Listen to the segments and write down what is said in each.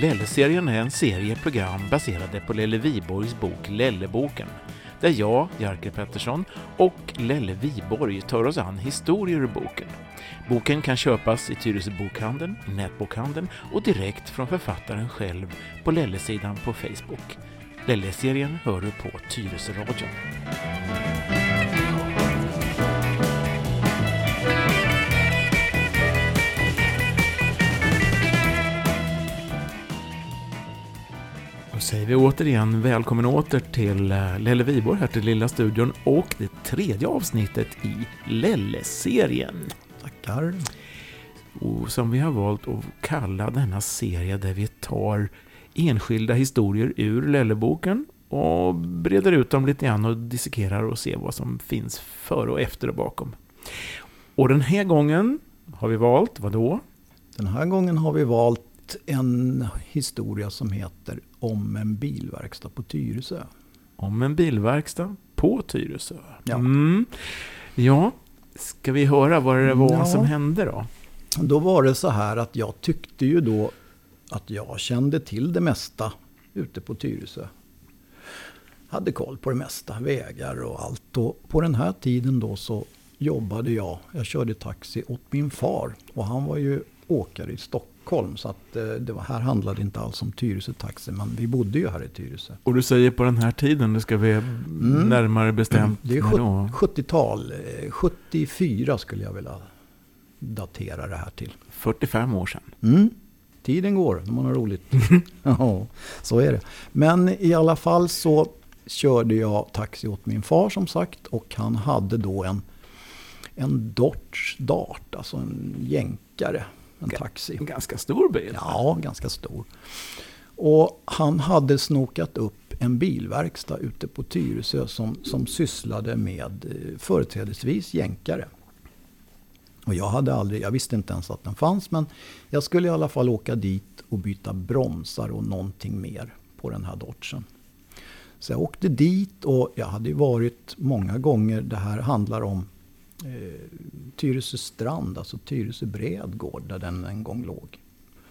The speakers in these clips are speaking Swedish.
Lelle-serien är en serie program baserade på Lelle Viborgs bok Lelleboken, där jag, Jerker Pettersson, och Lelle Viborg tar oss an historier ur boken. Boken kan köpas i Tyresö bokhandeln, i nätbokhandeln och direkt från författaren själv på Lelle-sidan på Facebook. Lelle-serien hör du på Tyresö-radion. Vi återigen välkommen åter till eh, Lelle Viborg här till Lilla studion och det tredje avsnittet i Lelle-serien. Tackar. Och som vi har valt att kalla denna serie där vi tar enskilda historier ur Lelleboken och breder ut dem lite grann och dissekerar och ser vad som finns före och efter och bakom. Och den här gången har vi valt, vad då? Den här gången har vi valt en historia som heter Om en bilverkstad på Tyresö. Om en bilverkstad på Tyresö. Ja. Mm. Ja, ska vi höra vad det var Ja. som hände då? Då var det så här att jag tyckte ju då att jag kände till det mesta ute på Tyresö. Hade koll på det mesta, vägar och allt. Och på den här tiden då så jobbade jag, jag körde taxi åt min far. Och han var ju åkare i Stockholm. Så att eh, det var, här handlade det inte alls om Tyresö Taxi. Men vi bodde ju här i Tyresö. Och du säger på den här tiden, det ska vi närmare bestämt Mm. Det är när då? 70-tal, eh, 74 skulle jag vilja datera det här till. 45 år sedan. Mm. Tiden går när man har roligt. ja, så är det. Men i alla fall så körde jag taxi åt min far som sagt. Och han hade då en, en Dodge Dart, alltså en jänkare. En taxi. En ganska stor bil. Ja, ganska stor. Och han hade snokat upp en bilverkstad ute på Tyresö som, som sysslade med eh, företrädesvis jänkare. Och jag hade aldrig, jag visste inte ens att den fanns men jag skulle i alla fall åka dit och byta bromsar och någonting mer på den här Dodgen. Så jag åkte dit och jag hade ju varit många gånger, det här handlar om eh, Tyresö strand, alltså Tyresö bredgård där den en gång låg.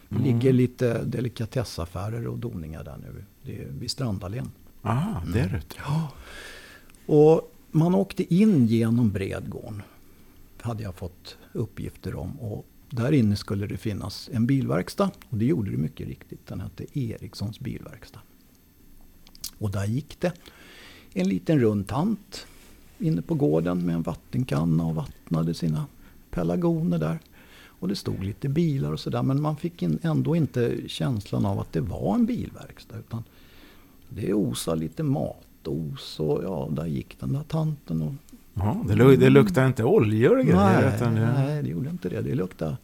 Det Mm. ligger lite delikatessaffärer och doningar där nu. Det är vid Strandallén. Ah, det är det. Ja. Och man åkte in genom Bredgården. Hade jag fått uppgifter om. Och där inne skulle det finnas en bilverkstad. Och det gjorde det mycket riktigt. Den hette Erikssons bilverkstad. Och där gick det en liten rund tant inne på gården med en vattenkanna och vattnade sina pelargoner där. Och det stod lite bilar och sådär. Men man fick ändå inte känslan av att det var en bilverkstad. Utan det osade lite matos och ja, där gick den där tanten. Och, Ja, det, lu- det luktar inte oljor och grejer. nej, utan det, nej, det gjorde inte det. Det luktade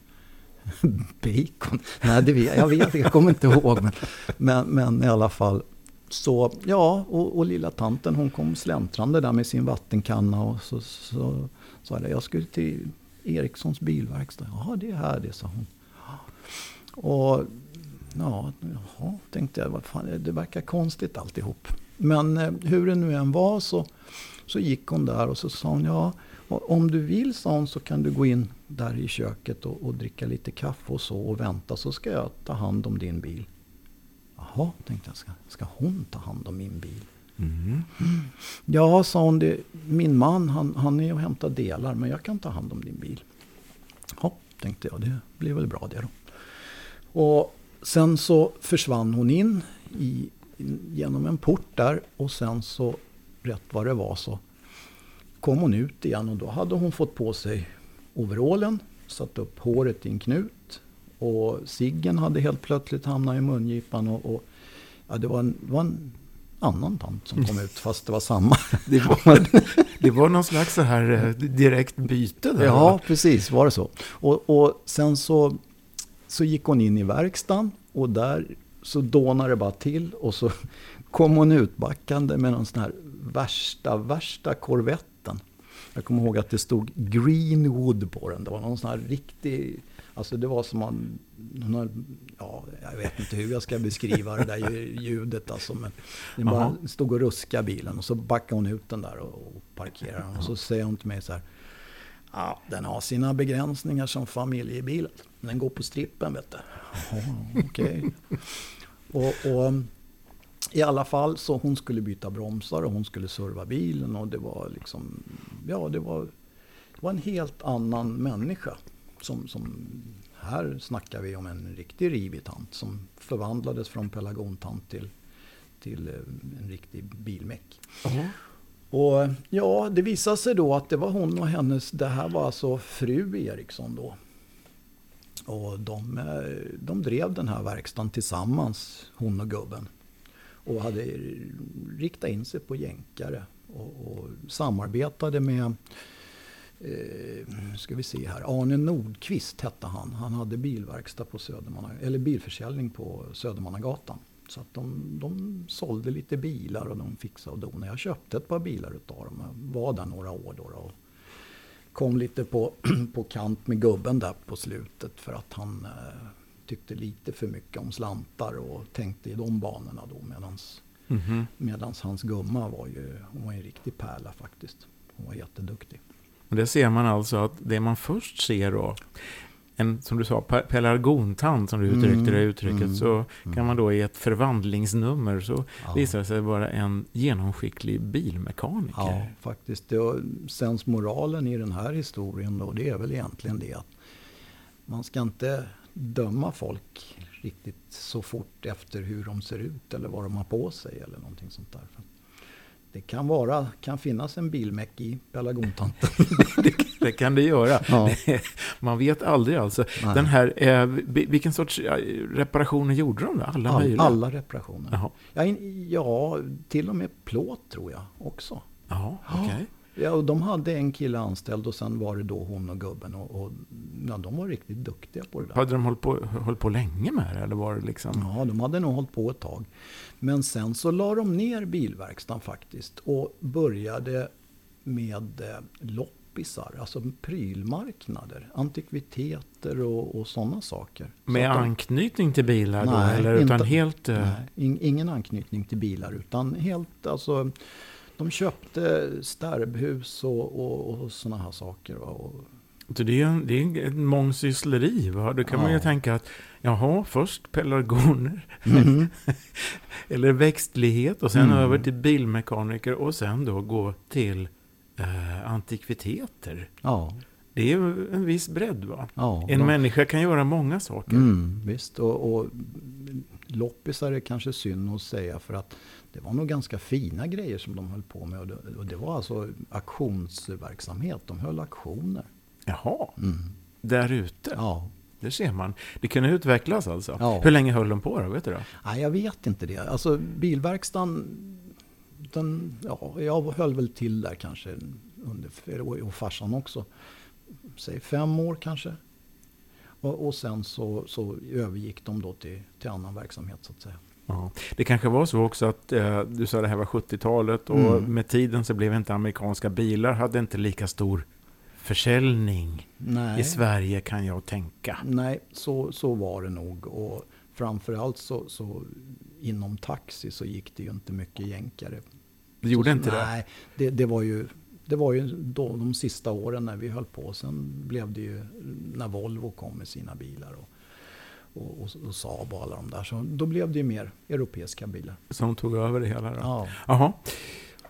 bacon. Nej, det vet, jag vet jag kommer inte ihåg. Men, men, men i alla fall. Så ja, och, och lilla tanten hon kom släntrande där med sin vattenkanna. Och så så sa jag, jag skulle till Erikssons bilverkstad. Jaha, det är här det, sa hon. Och ja, jaha, tänkte jag, vad fan, det verkar konstigt alltihop. Men eh, hur det nu än var så, så gick hon där och så sa hon, ja, om du vill, sa hon, så kan du gå in där i köket och, och dricka lite kaffe och så och vänta så ska jag ta hand om din bil. Jaha, tänkte jag, ska, ska hon ta hand om min bil? mm. Ja, sa hon, det, min man han, han är och hämtar delar men jag kan ta hand om din bil. Ja, tänkte jag, det blir väl bra det då. Och sen så försvann hon in i, genom en port där och sen så, rätt vad det var så kom hon ut igen och då hade hon fått på sig overallen, satt upp håret i en knut och ciggen hade helt plötsligt hamnat i mungipan och, och ja, det, var en, det var en annan tant som kom ut fast det var samma. det, var, det var någon slags så här eh, direkt byte där. Ja, precis. Var det så. Och, och sen så, så gick hon in i verkstaden och där så dånade det bara till och så kom hon utbackande med någon sån här värsta, värsta korvetten. Jag kommer ihåg att det stod Greenwood på den. Det var någon sån här riktig... Alltså det var som man... Hon har, ja, jag vet inte hur jag ska beskriva det där ljudet alltså. Men det bara stod och ruskade bilen och så backade hon ut den där och, och parkerade. Och så säger hon till mig så här. Ja, den har sina begränsningar som familjebil. Den går på strippen vet du. Okej. Och, och i alla fall så hon skulle byta bromsar och hon skulle serva bilen och det var liksom, ja det var, det var en helt annan människa. Som, som, här snackar vi om en riktig rivig tant som förvandlades från pelargontant till, till eh, en riktig bilmäck. Ja. Och ja, det visade sig då att det var hon och hennes, det här var alltså fru Eriksson då. Och de, eh, de drev den här verkstaden tillsammans, hon och gubben. Och hade riktat in sig på jänkare. Och, och samarbetade med, eh, ska vi se här, Arne Nordqvist hette han. Han hade bilverkstad på Södermanna, eller bilförsäljning på Södermannagatan. Så att de, de sålde lite bilar och de fixade och donade. Jag köpte ett par bilar utav dem. Jag var där några år då. Och kom lite på, på kant med gubben där på slutet för att han eh, tyckte lite för mycket om slantar och tänkte i de banorna då. Medans, Mhm. medans hans gumma var ju, hon var en riktig pärla faktiskt. Hon var jätteduktig. Och det ser man alltså att det man först ser då, en, som du sa, pe- pelargontant som du uttryckte Mm, det uttrycket, mm, så mm. kan man då i ett förvandlingsnummer så Ja. visar det sig vara en genomskicklig bilmekaniker. Ja, faktiskt. Det sensmoralen i den här historien då, det är väl egentligen det att man ska inte döma folk riktigt så fort efter hur de ser ut eller vad de har på sig eller någonting sånt där. För Det kan, vara, kan finnas en bilmäck i pelargontanten. Det kan det göra. Ja. Man vet aldrig alltså. Nej. Den här, eh, vi- vilken sorts reparationer gjorde de då? Alla All, möjliga? alla reparationer. Ja, in, ja, till och med plåt tror jag också. Jaha okej. Ja, och de hade en kille anställd och sen var det då hon och gubben. Och, och ja, de var riktigt duktiga på det där. Hade de hållit på, hållit på länge med det? Eller var det liksom... Ja, de hade nog hållit på ett tag. Men sen så la de ner bilverkstaden faktiskt och började med eh, loppisar, alltså prylmarknader, antikviteter och, och sådana saker. Så Med de- anknytning till bilar då? Nej, Eller utan inte- helt... eh, Nej, in, ingen anknytning till bilar utan helt alltså de köpte stärbhus och, och, och sådana här saker. Och, det är, det är en mångsyssleri. Va? Då kan man ju Ja. tänka att jaha, först pelargoner Mhm. eller växtlighet och sen Mm. över till bilmekaniker och sen då gå till eh, antikviteter. ja, Det är en viss bredd va? ja, En de- människa kan göra många saker. Mm, visst, och, och loppisar är kanske synd att säga för att det var nog ganska fina grejer som de höll på med. Och det, och det var alltså auktionsverksamhet, de höll auktioner. Jaha, Mm. där ute. Ja. Det ser man. Det kunde utvecklas alltså. Ja. Hur länge höll de på då? Vet du då? Nej, jag vet inte det. Alltså bilverkstaden, den, ja, jag höll väl till där kanske under, och farsan också. Säg fem år kanske. Och, och sen så, så övergick de då till, till annan verksamhet så att säga. Ja. Det kanske var så också att eh, du sa det här var 70-talet och Mm. med tiden så blev inte amerikanska bilar hade inte lika stor försäljning Nej. i Sverige kan jag tänka. Nej, så, så var det nog. Och framförallt så, så inom taxi så gick det ju inte mycket jänkare. Det gjorde så, inte det? Nej, det, det var ju, det var ju då, de sista åren när vi höll på. Sen blev det ju när Volvo kom med sina bilar och, och, och, och Saab och alla de där. Så då blev det ju mer europeiska bilar. Som tog över det hela då? Ja, Jaha.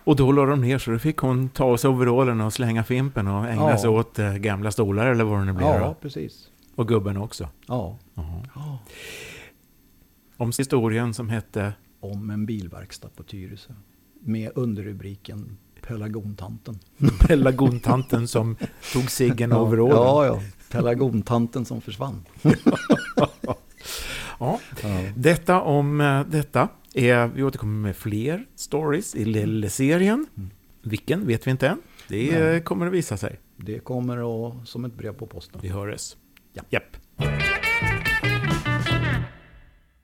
Och då la de ner så då fick hon ta av sig overallen och slänga fimpen och ägna Ja. sig åt eh, gamla stolar eller vad det nu blir ja då. precis. Och gubben också. Ja. Ja. Om historien som hette Om en bilverkstad på Tyresö. Med underrubriken Pelargontanten. Pelargontanten som tog ciggen och overallen. Ja, ja. Pelargontanten som försvann. Ja. Ja. Detta om eh, detta. Är, vi återkommer med fler stories i Lelle-serien. Mm. Vilken vet vi inte än. Det kommer att visa sig. Det kommer att, som ett brev på posten. Vi hörs. Ja. Japp.